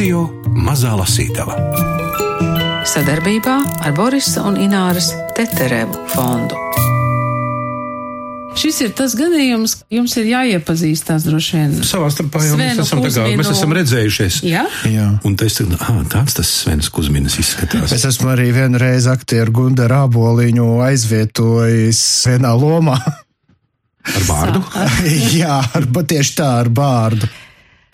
Radio Mazā Lasītava. Sadarbībā ar Borisa un Ināras Teterevu fondu. Šis ir tas gadījums, jums ir jāiepazīstās droši vien. Savā starpā jau mēs Svenu esam, tā kā, mēs esam redzējušies. Jā? Jā. Un es tagad, ah, tāds tas Svens Kuzminas izskatās. Es esmu arī vienreiz aktieru Gundaru Āboliņu aizvietojis vienā lomā. Ar vārdu. Jā, ar, tieši tā ar bārdu.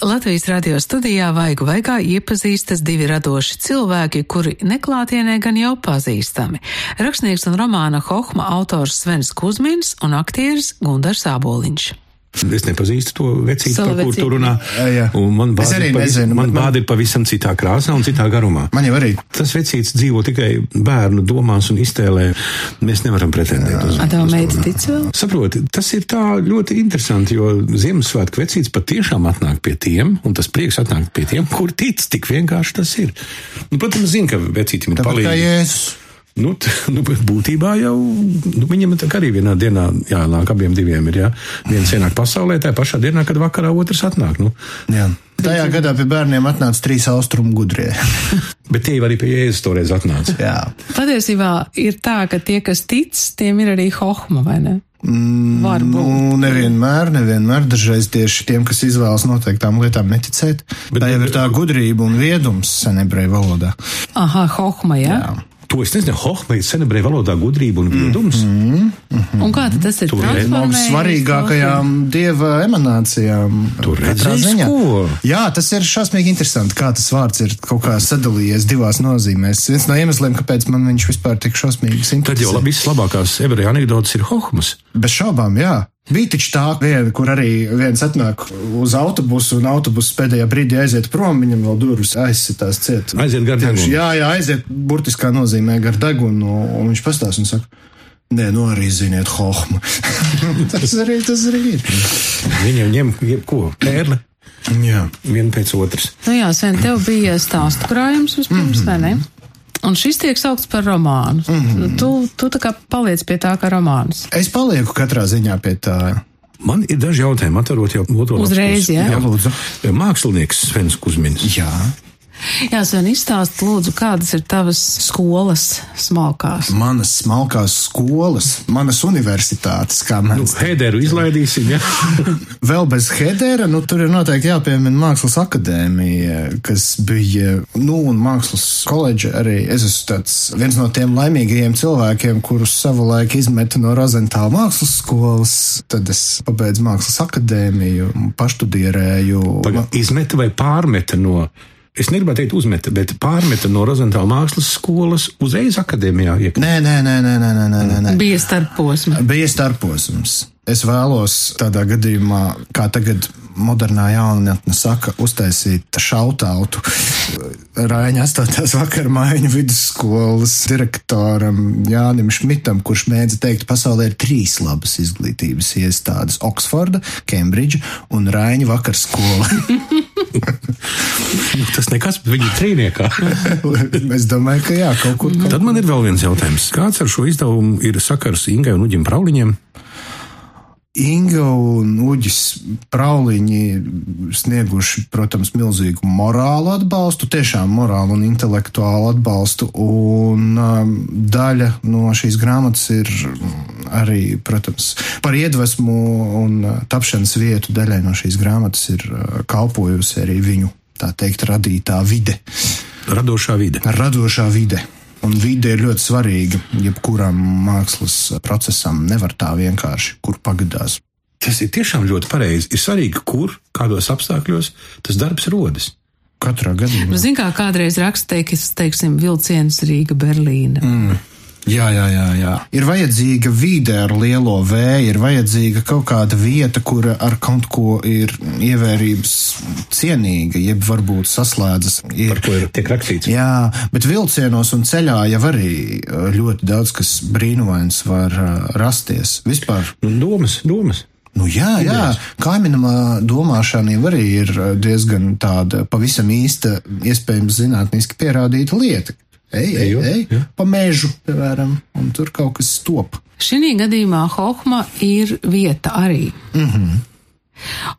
Latvijas radio studijā vaigu vaigā iepazīstas divi radoši cilvēki, kuri neklātienē gan jau pazīstami. Rakstnieks un romāna Hohma autors Svens Kuzmins un aktieris Gundars Āboliņš. Es nepazīstu to vecīti, Savu par kur vecīti. tu runā. Jā. Un man Es bāda arī ir pavisam, nezinu, man man- bāda ir pavisam citā krāsā un citā garumā. Man jau arī. Tas vecīts dzīvo tikai bērnu domās un iztēlē. Mēs nevaram pretendēt uz tev uz to. meita tic vēl? Saproti, tas ir tā ļoti interesanti, jo Ziemassvētku vecīts patiešām atnāk pie tiem, un tas prieks atnāk pie tiem, kur tic, tik vienkārši tas ir. Nu, protams, zinu, ka vecītim ir palīdzīgi. Nu, t- nu, būtībā jau nu, viņam arī vienā dienā jānāk, abiem diviem ir. Jā. Viens ienāk pasaulē, tā pašā dienā, kad vakarā otrs atnāk. Nu. Jā. Tajā gadā pie bērniem atnāca trīs austrumu gudrie. Bet tie arī pie Jēzus toreiz atnāca. Jā. Patiesībā ir tā, ka tie, kas tic, tiem ir arī Hohma, vai ne? Mm, Varbūt. Nu, nevienmēr, nevienmēr. Dažreiz tieši tiem, kas izvēlas noteiktām lietām neticēt. Bet, tā jau ir tā gudrība un viedums senebreju valodā. Aha, Hohma, jā. Jā. To es nezinu, Hohma ir senebrē valodā gudrība un viedums. Mm -hmm. Un kā tad tas ir Tur ir No svarīgākajām dieva emanācijām. Tur redzēs, ko? Jā, tas ir šausmīgi interesanti, kā tas vārds ir kaut kā sadalījies divās nozīmēs. Viens no iemesliem, kāpēc man viņš vispār tik šausmīgi Tad jau simpatizē. visas labākās ebreju anekdotas ir Hohmas. Bez šaubām, jā. Bija taču tā viena, kur arī viens atnāk uz autobusu, un autobusu pēdējā brīdī aiziet prom, viņam vēl durvis aizsitās ciet. Aiziet gar degunu. Jā, jā, aiziet burtiskā nozīmē gar degunu, un viņš pastāsta un saka. Nē, nu arī ziniet, hohma. tas arī, tas arī ir. Viņiem ņem jebko, pērli, Jā. viena pēc otras. Nu jā, Sven, tev bija stāstu krājums vispirms, vai ne? Un šis tiek saukts par romānu. Mm -hmm. Tu, tu tā kā paliec pie tā, ka romāns. Es palieku katrā ziņā pie tā. Man ir daži jautājumi, atverot jau otro Uzreiz, lapas pusi. jā? Jā, lūdzu. Mākslinieks Svens Kuzmins. Jā, Jā, Sven, izstāst lūdzu, kādas ir tavas skolas smalkās. manas smalkās skolas, manas universitātes, kā Nu, mēs. Hēderu izlaidīsim, ja? Vēl bez Hedera, nu tur ir noteikti jāpiemina Mākslas akadēmija, kas bija, nu, un Mākslas koledža arī. Es esmu tāds viens no tiem laimīgajiem cilvēkiem, kurus savulaik izmeta no Rozentāla mākslas skolas. Tad es pabeidzu Mākslas akadēmiju, paštudierēju. Paga, izmeta vai pārmeta no, es negribētu teikt uzmeta, bet pārmeta no Rozentāla mākslas skolas uzreiz akadēmijā. iekļūt. Nē, nē, nē, nē, nē, nē, nē, nē. Bija starp posma. Bija starposms. Es vēlos tādā gadījumā, kā tagad modernā jaunatne saka, uztaisīt šautautu Rāņa 8. vakar mājiņu vidusskolas direktoram Jānim Šmitam, kurš mēdza teikt, pasaulē ir trīs labas izglītības iestādes - Oksforda, Kembridža un Rāņa vakarskola. Nu, tas nekas, bet viņi ir trīniekā. es domāju, ka jā, kaut kur. Tad man ir vēl viens jautājums. Kāds ar šo izdevumu ir sakars Ingai un Uģim Prauliņiem? Inga un Uģis Prauliņi snieguši, protams, milzīgu morālu atbalstu, tiešām morālu un intelektuālu atbalstu, un um, daļa no šīs grāmatas ir mm, arī, protams, par iedvesmu un uh, tapšanas vietu daļai no šīs grāmatas ir uh, kalpojusi arī viņu, tā teikt, radītā vide, Radošā vide. radošā vide. Un vide ir ļoti svarīga jebkuram mākslas procesam. Nevar tā vienkārši, kur pagadās. Tas ir tiešām ļoti pareizi. Ir svarīgi, kur, kādos apstākļos tas darbs rodas. Katrā gadījumā. Nu, Zin kā kādreiz raksteikas, teiksim, vilciens Rīga, Berlīna. Mm. Jā, jā, jā, jā. Ir vajadzīga vide ar lielo vēju, ir vajadzīga kaut kāda vieta, kura ar kaut ko ir ievērības cienīga, jeb varbūt saslēdzas. Ir. Par ko ir tiek rakstīts. Jā, bet vilcienos un ceļā jau arī uh, ļoti daudz kas brīnumains var uh, rasties. Vispār Nu, domas, domas. Nu, jā, jā. kaimiņā domāšana arī ir uh, diezgan tāda pavisam īsta, iespējams, zinātniski pierādīta lieta. Ej, ej, ej, jā. pa mežu, piemēram, un tur kaut kas top. Šī gadījumā Hohma ir vieta arī. Mm -hmm.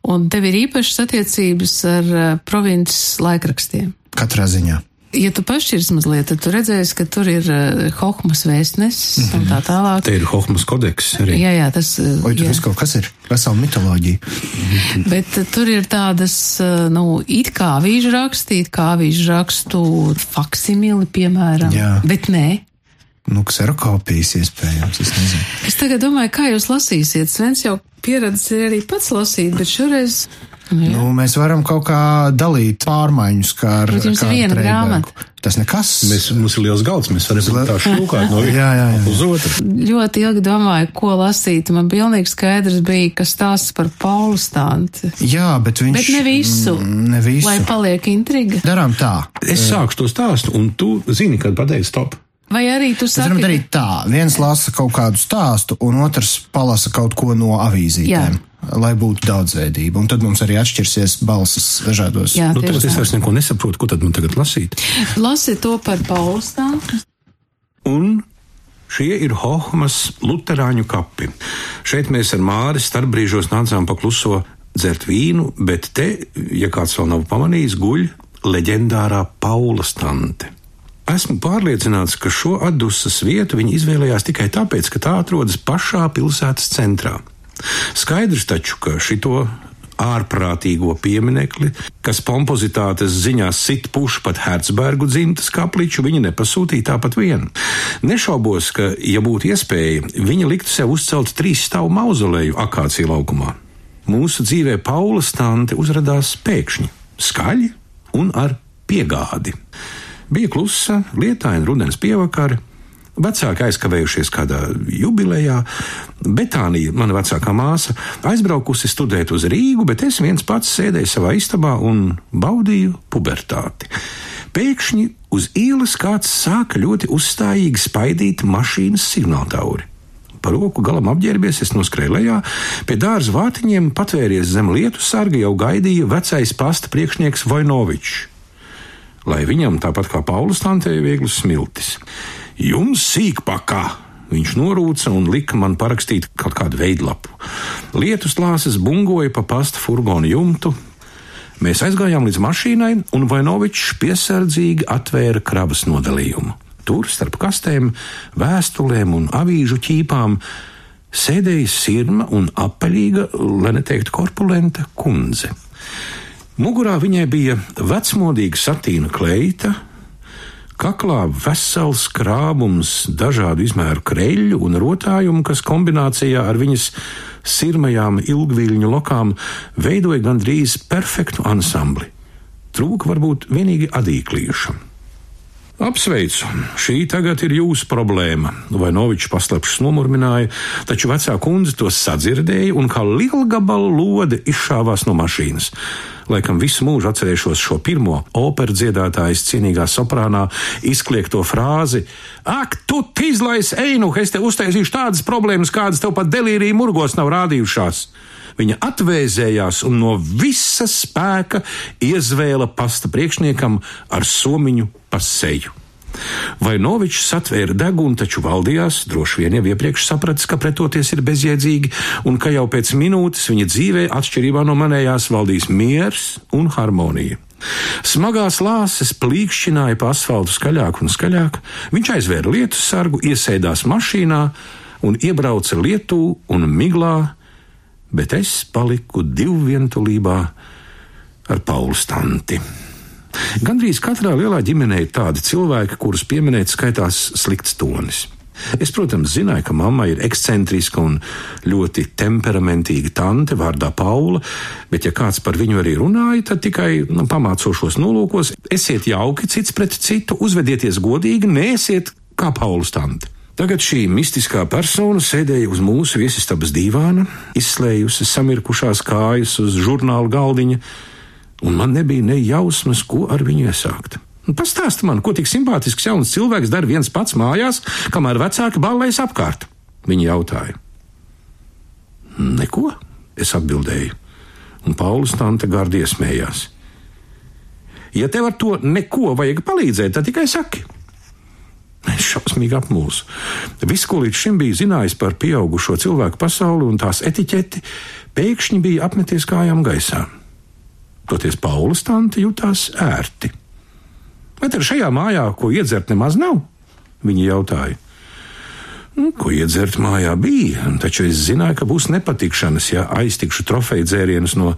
Un tev ir īpašas attiecības ar uh, provinces laikrakstiem. Katrā ziņā. Ja tu pašķirs mazliet, tad tu redzēsi, ka tur ir uh, Hohmas vēstnesis mm -hmm. un tā tālāk. Te ir Hohmas kodeks arī. Jā, jā, tas Oi, tur jā. viss kaut kas ir. Vesela mitoloģija. Bet uh, tur ir tādas, uh, nu, it kā avīžu raksti, it kā avīžu rakstu faksimili, piemēram. Jā. Bet nē. Nu, kserokopijas iespējams, es nezinu. Es tagad domāju, kā jūs lasīsiet. Svens jau pieredzes ir arī pats lasīt, bet šoreiz. Nu, jā. Nu, mēs varam kaut kā dalīt pārmaiņus, kā ar, viena Treibergu. grāmata. Tas nekas. Mēs, mums ir liels galds, mēs varam Zle- tā šūkāt no Jā, jā, jā. uz otru. ļoti ilgi domāju, ko lasīt. Man pilnīgi skaidrs bija, kas stāsts par Paulu stānti. Jā, bet viņš. Bet ne visu. Mm, Ne visu. Lai paliek intriga. Darām tā. Es sākšu to stāstu, un tu zini, kad pateici stop. Vai arī tu Mēs varam saki, darīt tā. Viens lasa kaut kādu stāstu, un otrs palasa kaut ko no avīzītēm. Lai būtu daudzveidība, un tad mums arī atšķirsies balsis dažādos. Jā, Nu, tagad es vairs neko nesaprotu, ko tad man tagad lasīt. Lasi to par Paulu stāstu. Un šie ir Hohmas luterāņu kapi. Šeit mēs ar Māri starpbrīžos nācām pa kluso dzert vīnu, bet te, ja kāds vēl nav pamanījis, guļ leģendārā Paula stante. Esmu pārliecināts, ka šo atdusmas vietu viņi izvēlējās tikai tāpēc, ka tā atrodas pašā pilsētas centrā. Skaidrs taču, ka šito ārprātīgo pieminekli, kas kompozitātes ziņā sit pušu pat Herzbergu dzimtas kapliču, viņi nepasūtīja tāpat vien. Nešaubos, ka, ja būtu iespēja, viņi liktu sev uzcelt trīs stāvu mauzoleju akācija laukumā. Mūsu dzīvē Paula stante uzrādījās pēkšņi, skaļi un ar piegādi. Bija klusa, lietaina rudens pievakare, Vecāki aizkavējušies kādā jubilejā. Betānija, mana vecākā māsa, aizbraukusi studēt uz Rīgu, bet es viens pats sēdēju savā istabā un baudīju pubertāti. Pēkšņi uz ielas kāds sāka ļoti uzstājīgi spaidīt mašīnas signāltauri. Par roku galam apģērbies, es noskrēju lejā, pie dārza vārtiņiem patvēries zem lietu sarga jau gaidīja vecais pasta priekšnieks Vojnovičs lai viņam, tāpat kā Paulas tantei, viegls smiltis. Jums sīkpakā! Viņš norūca un lika man parakstīt kaut kādu veidlapu. Lietus lāses bungoja pa pasta furgonu jumtu. Mēs aizgājām līdz mašīnai, un Vainovičs piesardzīgi atvēra kravas nodalījumu. Tur, starp kastēm, vēstulēm un avīžu ķīpām, sēdēja sirma un apaļīga, lai neteiktu korpulenta kundze. Mugurā viņai bija vecmodīga satīna kleita, kaklā vesels krābums dažādu izmēru kreļu un rotājumu, kas kombinācijā ar viņas sirmajām ilgviļņu lokām veidoja gandrīz perfektu ansambli. Trūka varbūt vienīgi adīklīša. Apsveicu, šī tagad ir jūsu problēma, vai Novičs paslepšs nomurmināja, taču vecā kundze to sadzirdēja un kā liela gabala lode izšāvās no mašīnas. Laikam visu mūžu atcerēšos šo pirmo operas dziedātājas cienīgā soprānā izkliegto frāzi: Ak, tu izlaiž einu, es te uztaisīšu tādas problēmas, kādas tev pat delīrija murgos nav rādījušās. Viņa atvēzējās un no visa spēka iezvēla pasta priekšniekam ar somiņu pa seju. Vainovičs satvēra degunu, taču valdījās, droši vien jau iepriekš sapratis, ka pretoties ir bezjēdzīgi, un ka jau pēc minūtes viņa dzīvē, atšķirībā no manējās, valdīs miers un harmonija. Smagās lāses plīkšķināja pa asfaltu skaļāk un skaļāk, viņš aizvēra lietu sargu, iesēdās mašīnā un iebrauca lietū un miglā, bet es paliku divvientulībā ar Paulu Stanti. Gandrīz katrā lielā ģimenē ir tādi cilvēki, kurus pieminēt skaitās slikts tonis. Es, protams, zināju, ka mamma ir ekscentriska un ļoti temperamentīga tante vārdā Paula, bet, ja kāds par viņu arī runāja, tad tikai nu, pamācošos nolūkos esiet jauki cits pret citu, uzvedieties godīgi, neesiet kā Paulas tante. Tagad šī mistiskā persona sēdēja uz mūsu viesistabas dīvāna, izslējusi samirkušās kājas uz žurnāla galdiņa, un man nebija ne jausmas, ko ar viņu iesākt. Un Pastāsti man, ko tik simpātisks jauns cilvēks dara viens pats mājās, kamēr vecāki ballējas apkārt? Viņa jautāja. Neko, es atbildēju, un Pauls tante gārdi iesmējās. Ja tev ar to neko vajag palīdzēt, tad tikai saki. Šausmīgi apmulsu. Viss, ko līdz šim biju zinājis par pieaugušo cilvēku pasauli un tās etiķeti, pēkšņi bija apmeties kājām gaisā. Toties Paulas tante jutās ērti. Vai tad šajā mājā, ko iedzert, nemaz nav? Viņa jautāja. Nu, ko iedzert mājā bija, taču es zināju, ka būs nepatikšanas, ja aiztikšu trofeju dzērienus no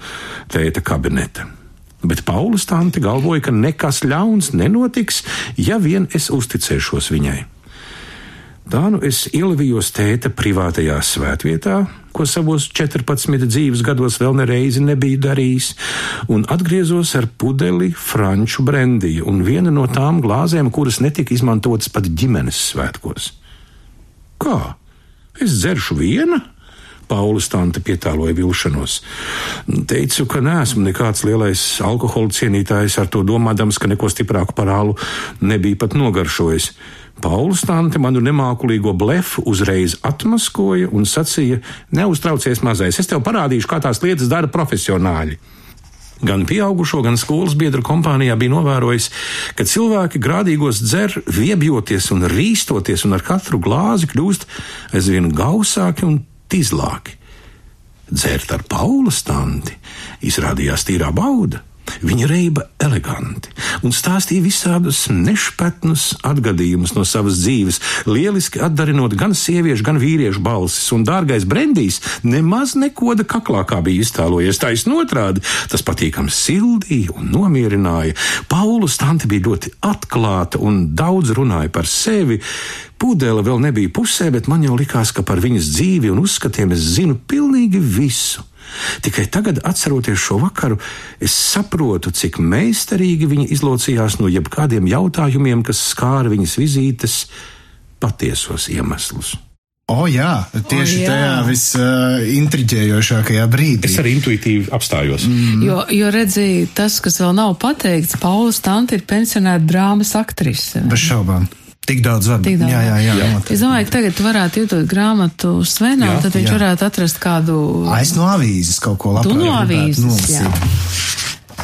tēta kabineta. Bet Paulas tante galvoja, ka nekas ļauns nenotiks, ja vien es uzticēšos viņai. Tā nu es ielavījos tēta privātajā svētvietā, ko savos 14 dzīves gados vēl nereizi nebiju darījis, un atgriezos ar pudeli franču brendiju un vienu no tām glāzēm, kuras netika izmantotas pat ģimenes svētkos. Kā? Es dzeršu vienu? Paulas tante pietāloja vilšanos. Teicu, ka neesmu nekāds lielais alkohola cienītājs, ar to domādams, ka neko stiprāku par alu nebija pat nogaršojis. Paulas tante manu nemākulīgo blefu uzreiz atmaskoja un sacīja: Neuztraucies, mazais, es tev parādīšu, kā tās lietas dara profesionāļi. Gan pieaugušo, gan skolas biedru kompānijā bija novērojis, ka cilvēki grādīgos dzer, viebjoties un rīstoties, un ar katru glāzi kļūst aizvien gausāki un tīzlāki. Dzert ar Paula standi izrādījās tīrā bauda. Viņa reiba eleganti un stāstīja visādus nešpatnus atgadījumus no savas dzīves, lieliski atdarinot gan sieviešu, gan vīriešu balsis, un dārgais Brendijs nemaz nekoda kaklā, kā bija iztēlojies. Taisn otrādi, tas patīkams sildīja un nomierināja. Paulus tanti bija ļoti atklāta un daudz runāja par sevi. Pūdēla vēl nebija pusē, bet man jau likās, ka par viņas dzīvi un uzskatiem es zinu pilnīgi visu. Tikai tagad, atceroties šo vakaru, es saprotu, cik meistarīgi viņa izlocījās no jebkādiem jautājumiem, kas skāra viņas vizītes patiesos iemeslus. O, jā, tieši O, jā. tajā visintriģējošākajā brīdī. Es arī intuitīvi apstājos. Mm. Jo, jo redzēji, tas, kas vēl nav pateikts, Paula Stante ir pensionēta drāmas aktrise. Bez šaubām. Tik daudz Tik daudz. Jā, jā, jā. Es domāju, ka tagad tu varētu iedot grāmatu Svenam, Jā, tad viņš jā. varētu atrast kādu. Es no avīzes kaut ko labprāt Tu no avīzes, nolasīt. jā.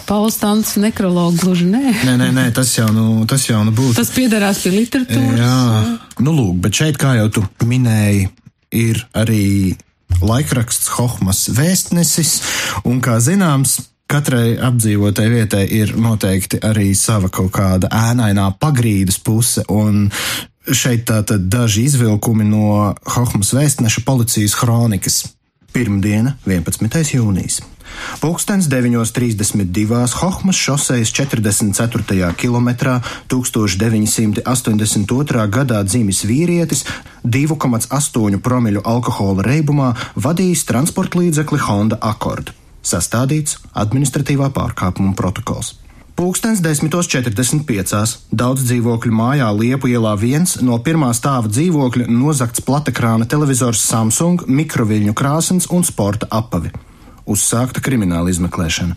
Paula Stants nekrologu gluži nē. Nē, nē, nē, tas jau nu, tas jau nu būtu. Tas piederās pie literatūras. Jā, nu lūk, bet šeit, kā jau tu minēji, ir arī laikraksts Hohmas vēstnesis, un kā zināms, katrai apdzīvotai vietai ir noteikti arī sava kaut kāda ēnainā pagrīdes puse, un šeit tātad daži izvilkumi no Hohmas vēstneša policijas kronikas. Pirmdiena, 11. jūnijas. Pūkstens 9.32. Hohmas šosejas 44. kilometrā 1982. gadā dzimis vīrietis 2,8 promiļu alkohola reibumā vadījis transporta līdzekli Honda Accord. Sastādīts administratīvā pārkāpuma protokols. Pūkstens 10.45. daudz dzīvokļu mājā Liepu ielā viens no pirmā stāva dzīvokļa nozagts platekrāna televizors Samsung, mikroviļņu krāsns un sporta apavi. Uzsākta krimināla izmeklēšana.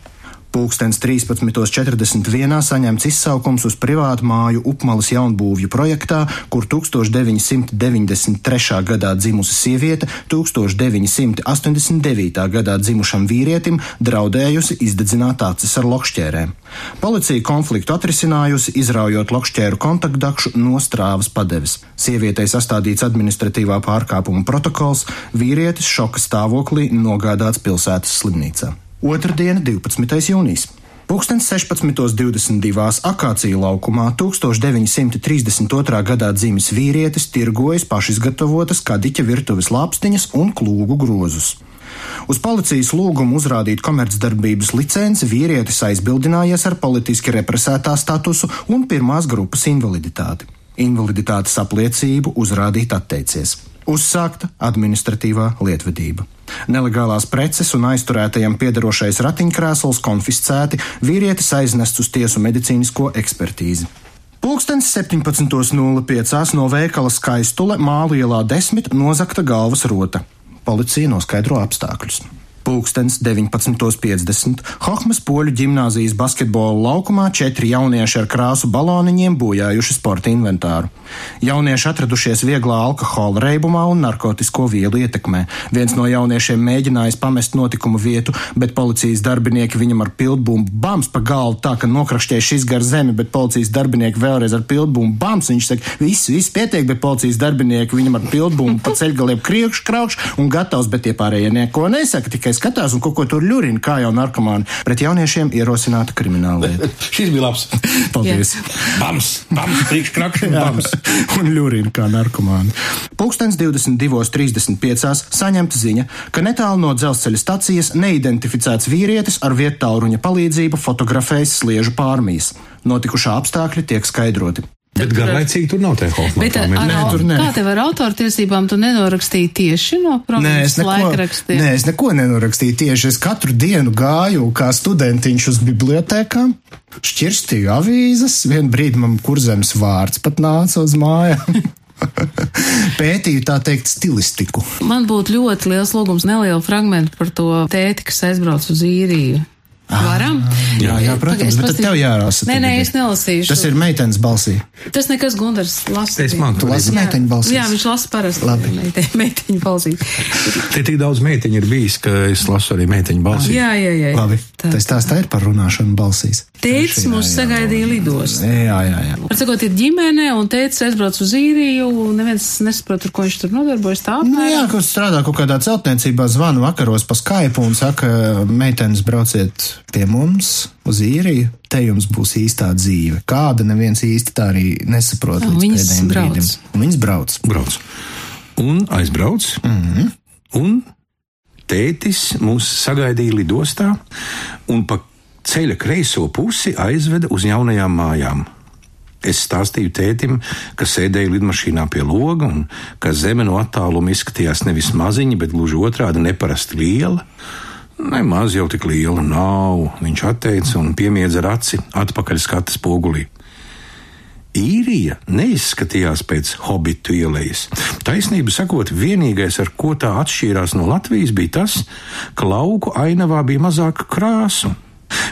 Pūkstens 13.41. saņemts izsaukums uz privātu māju Upmalas jaunbūvju projektā, kur 1993. gadā dzimusi sieviete 1989. gadā dzimušam vīrietim draudējusi izdedzināt acis ar lokšķērēm. Policija konfliktu atrisinājusi, izraujot lokšķēru kontaktdakšu no strāvas padeves. Sievietei sastādīts administratīvā pārkāpuma protokols, vīrietis šoka stāvoklī nogādāts pilsētas slimnīcā. Otrdiena, 12. jūnijas. Pūkstens 16.22. akācija laukumā 1932. gadā dzimis vīrietis tirgojas pašizgatavotas kadiķa virtuves lāpstiņas un klūgu grozus. Uz policijas lūgumu uzrādīt komercdarbības licenci vīrietis aizbildinājies ar politiski represētā statusu un pirmās grupas invaliditāti. Invaliditātes apliecību uzrādīt atteicies. Uzsākta administratīvā lietvedība. Nelegālās preces un aizturētajam piederošais ratiņkrēsls konfiscēti, vīrietis aiznests uz tiesu medicīnisko ekspertīzi. Pūkstens 17.05. no veikala skaistule mālu ielā 10 nozakta galvas rota. Policija noskaidro apstākļus. Pūkstens 19.50. Hohmas poļu ģimnāzijas basketbola laukumā četri jaunieši ar krāsu baloniņiem bojājuši sporta inventāru. Jaunieši atradušies vieglā alkohola reibumā un narkotisko vielu ietekmē. Viens no jauniešiem mēģinājis pamest notikumu vietu, bet policijas darbinieki viņam ar pildbumbu bams pa galvu tā, ka nokrakšķēja šis gar zemi, bet policijas darbinieki vēlreiz ar pildbumbu bams. Viņš saka, viss, viss pietiek, bet policijas darbinieki viņam ar pildbumbu pa ceļgaliem kriekš, kraukš un gatavs, bet tie pārējie neko nesaka, tikai skatās un kaut ko tur ļurina, kā jau narkomāni. Pret jauniešiem ierosināta krimināla lieta. Šis bija labs. Paldies! Bams, bams, priekškrakš un bams. un ļurina kā narkomāni. Pūkstens 22.35. saņemta ziņa, ka netālu no dzelzceļa stacijas neidentificēts vīrietis ar vietāluņa palīdzību fotografējas sliežu pārmijas. Notikušā apstākļi tiek skaidroti. Bet garlaicīgi tur nav tā Hofmana. Bet ar, Nē, tur nē. kā tev ar autortiesībām tu nenorakstīji tieši no Nē, es provinces neko, laikrakstiem? nē, es neko nenorakstīju tieši. Es katru dienu gāju kā studentiņš uz bibliotekām, šķirstīju avīzes, vienā brīdī man kurzems vārds pat nāca uz mājām. Pētīju tā teikt stilistiku. Man būtu ļoti liels lūgums nelielu fragmentu par to tēti, kas aizbrauc uz īriju. Varam? Jā, jā, protams, Pagaid, es bet tad pastīšu. tev jārāsa. Nē, nē, es nelasīšu. Tas ir meitenes balsī. Tas nekas Gundars lasa. Es man Tu lasi meiteņu balsīs. Jā, viņš lasa parasti. Labi. Meiteņu, meiteņu balsīs. Te tik daudz meiteņu ir bijis, ka es lasu arī meiteņu balsi. Jā, jā, jā. Labi, Tā. tas tās tā ir par runāšanu balsīs. Tētis Trešajā, mūs jā. sagaidīja lidos. Jā, jā, jā. Ar sakot, ir ģimene, un tētis aizbrauc uz īriju, un neviens nesaprot, ar ko viņš tur nodarbojas. Tā Nu, jā, apmēram. kur strādā kaut kādā celtniecībā, zvanu vakaros pa Skype un saka, meitenes brauciet pie mums uz īriju, te jums būs īstā dzīve. Kāda neviens īsti tā arī nesaprot. Un līdz viņas pēdējiem brauc. brīdim. Un viņas brauc. Brauc. Un aizbrauc. Mm -hmm. Un tētis mūs sagaidīja lidostā un pa ceļa kreiso pusi aizveda uz jaunajām mājām. Es stāstīju tētim, ka sēdēju lidmašīnā pie loga un ka zeme no attāluma izskatījās nevis maziņa, bet gluži otrādi neparasti liela. Nemaz jau tik liela nav, viņš atteica un piemiedza aci atpakaļ skata spogulī. Īrija neizskatījās pēc hobitu ielas. Taisnību sakot, vienīgais, ar ko tā atšķīrās no Latvijas, bija tas, ka lauku ainavā bija mazāk krāsu.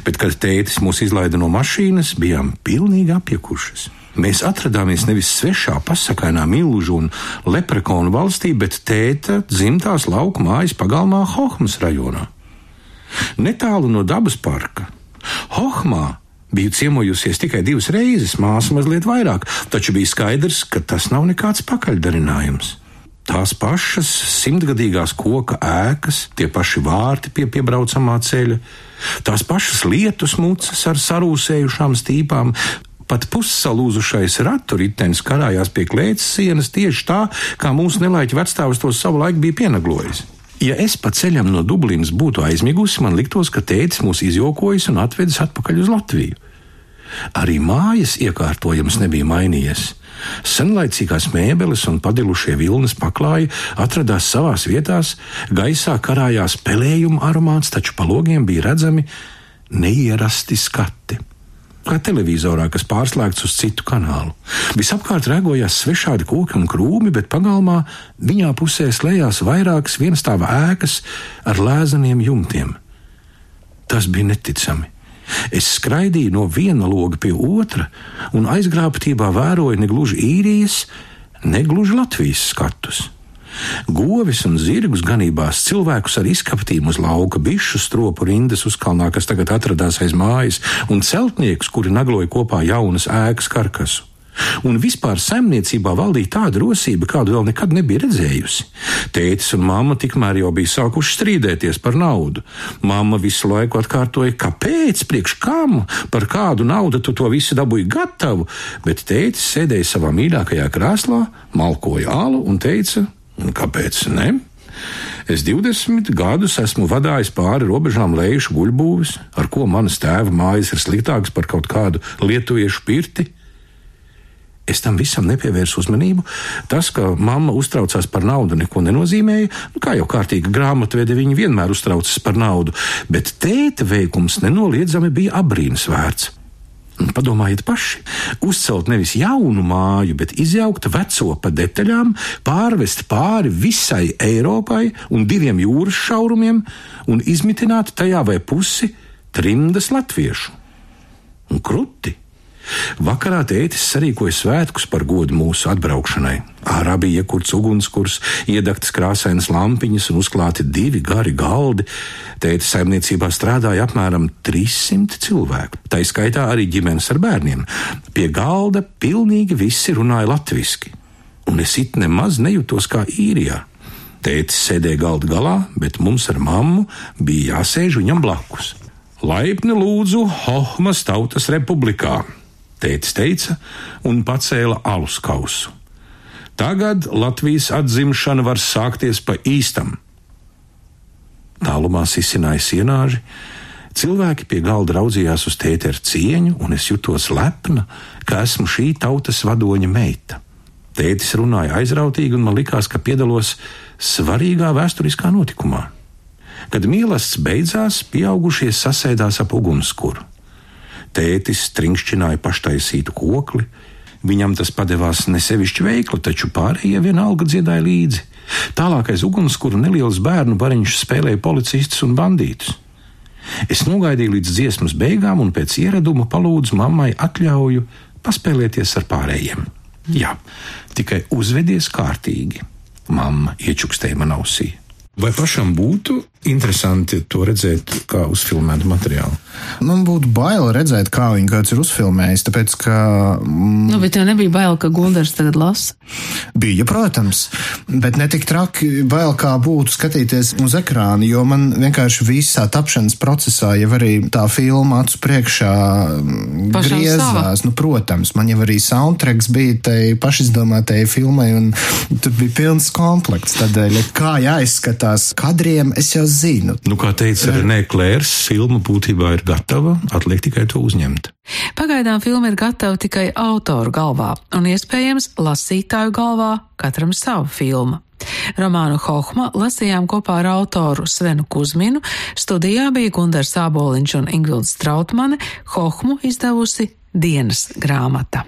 Bet, kad tētis mūs izlaida no mašīnas, bijām pilnīgi apjukušas. Mēs atradāmies nevis svešā, pasakainā milžu un leprekonu valstī, bet tēta dzimtās lauku mājas pagalmā Hohmas rajonā. Netālu no dabas parka. Hohmā biju ciemojusies tikai divas reizes, māsa mazliet vairāk, taču bija skaidrs, ka tas nav nekāds pakaļdarinājums. Tās pašas simtgadīgās koka ēkas, tie paši vārti pie piebraucamā ceļa, tās pašas lietus mucas ar sarūsējušām stīpām, pat pussalūzušais ratu ritenis karājās pie klēts sienas tieši tā, kā mūsu nelaiķi vecstāvs to savu laiku bija pienaglojis. Ja es pa ceļam no Dublinas būtu aizmigusi, man liktos, ka tētis mūs izjokojis un atvedis atpakaļ uz Latviju. Arī mājas iekārtojums nebija mainījies. Senlaicīgās mēbeles un padilušie vilnas paklāji atradās savās vietās, gaisā karājās pelējuma aromāts, taču pa logiem bija redzami neierasti skati. Kā televizorā, kas pārslēgts uz citu kanālu. Visapkārt rēgojās svešādi koki un krūmi, bet pagalmā viņā pusē slēdzās vairākas vienstāva ēkas ar lēzeniem jumtiem. Tas bija neticami. Es skraidīju no viena loga pie otra un aizgrābtībā vēroju ne gluži īrijas, ne gluži Latvijas skatus. Govis un zirgus ganībās cilvēkus ar izkaptīm uz lauka, bišu stropu rindas uzkalnā, kas tagad atradās aiz mājas, un celtniekus, kuri nagloja kopā jaunas ēkas karkasu. Un vispār saimniecībā valdīja tāda rosība, kādu vēl nekad nebija redzējusi. Tētis un mamma tikmēr jau bija sākuši strīdēties par naudu. Mamma visu laiku atkārtoja, kāpēc, priekš kam, par kādu naudu tu to visu dabūji gatavu, bet tētis sēdēja savā mīļākajā krēslā, malkoja alu un teica, kāpēc ne? Es 20 gadus esmu vadājis pāri robežām lejušu guļbūvis, ar ko manas tēva mājas ir sliktākas par kaut kādu lietuviešu pirti. Es tam visam nepievērsu uzmanību. Tas, ka mamma uztraucās par naudu, neko nenozīmēja. Nu, kā jau kārtīga grāmatvede, viņa vienmēr uztraucas par naudu, bet tēta veikums nenoliedzami bija abrīnas vērts. Padomājiet paši, uzcelt nevis jaunu māju, bet izjaukt veco pa detaļām, pārvest pāri visai Eiropai un diviem jūras šaurumiem un izmitināt tajā vai pusi trimdas latviešu. Un kruti! Vakarā tētis sarīkoja svētkus par godu mūsu atbraukšanai. Ārā bija iekurts ugunskurs, iedegtas krāsainas lampiņas un uzklāti divi gari galdi. Tētis saimniecībā strādāja apmēram 300 cilvēku, tā izskaitā arī ģimenes ar bērniem. Pie galda pilnīgi visi runāja latviski, un es it nemaz nejūtos kā īrijā. Tētis sēdēja galda galā, bet mums ar mammu bija jāsēž viņam blakus. Laipni lūdzu Hohmas Tautas Republikā, tētis teica un pacēla alus kausu. Tagad Latvijas atzimšana var sākties pa īstam. Tālumā sisināja sienāži, cilvēki pie galda raudzījās uz tēti ar cieņu, un es jutos lepna, ka esmu šī tautas vadoņa meita. Tētis runāja aizrautīgi, un man likās, ka piedalos svarīgā vēsturiskā notikumā. Kad mīlestības beidzās, pieaugušie sasēdās ap ugunskura. Tētis trinkšķināja paštaisītu kokli. Viņam tas padevās nesevišķi veikli, taču pārējie vienalga dziedāja līdzi. Tālāk aiz ugunskura neliels bērnu bariņš spēlēja policistus un bandītus. Es nogaidīju līdz dziesmas beigām un pēc ieraduma palūdzu mammai atļauju paspēlēties ar pārējiem. Jā, tikai uzvedies kārtīgi. Mamma iečukstēja man ausī. Vai pašam būtu interesanti to redzēt kā uzfilmētu materiālu? Man būtu bail redzēt, kā viņi kāds ir uzfilmējis, tāpēc, ka. Mm, nu, bet tev nebija bail, ka Gundars tagad lasa? Bija, protams, bet ne tik traki bail, kā būtu skatīties uz ekrāna, jo man vienkārši visā tapšanas procesā jau arī tā filma acu priekšā mm, Pašam griezās. Sava. Nu, protams, man jau arī soundtracks bija tai pašizdomātai filmai, un tur bija pilns komplekts. Tādēļ, kā jāizskatās kadriem, es jau zinu. Nu, kā teica Renē Klērs, filma būtībā ir gatava, atliek tikai to uzņemt. Pagaidām filma ir gatava tikai autoru galvā, un iespējams lasītāju galvā katram sava filma. Romānu Hohma lasījām kopā ar autoru Svenu Kuzminu, studijā bija Gundars Āboliņš un Ingvilds Strautmane, Hohmu izdevusi dienas grāmata.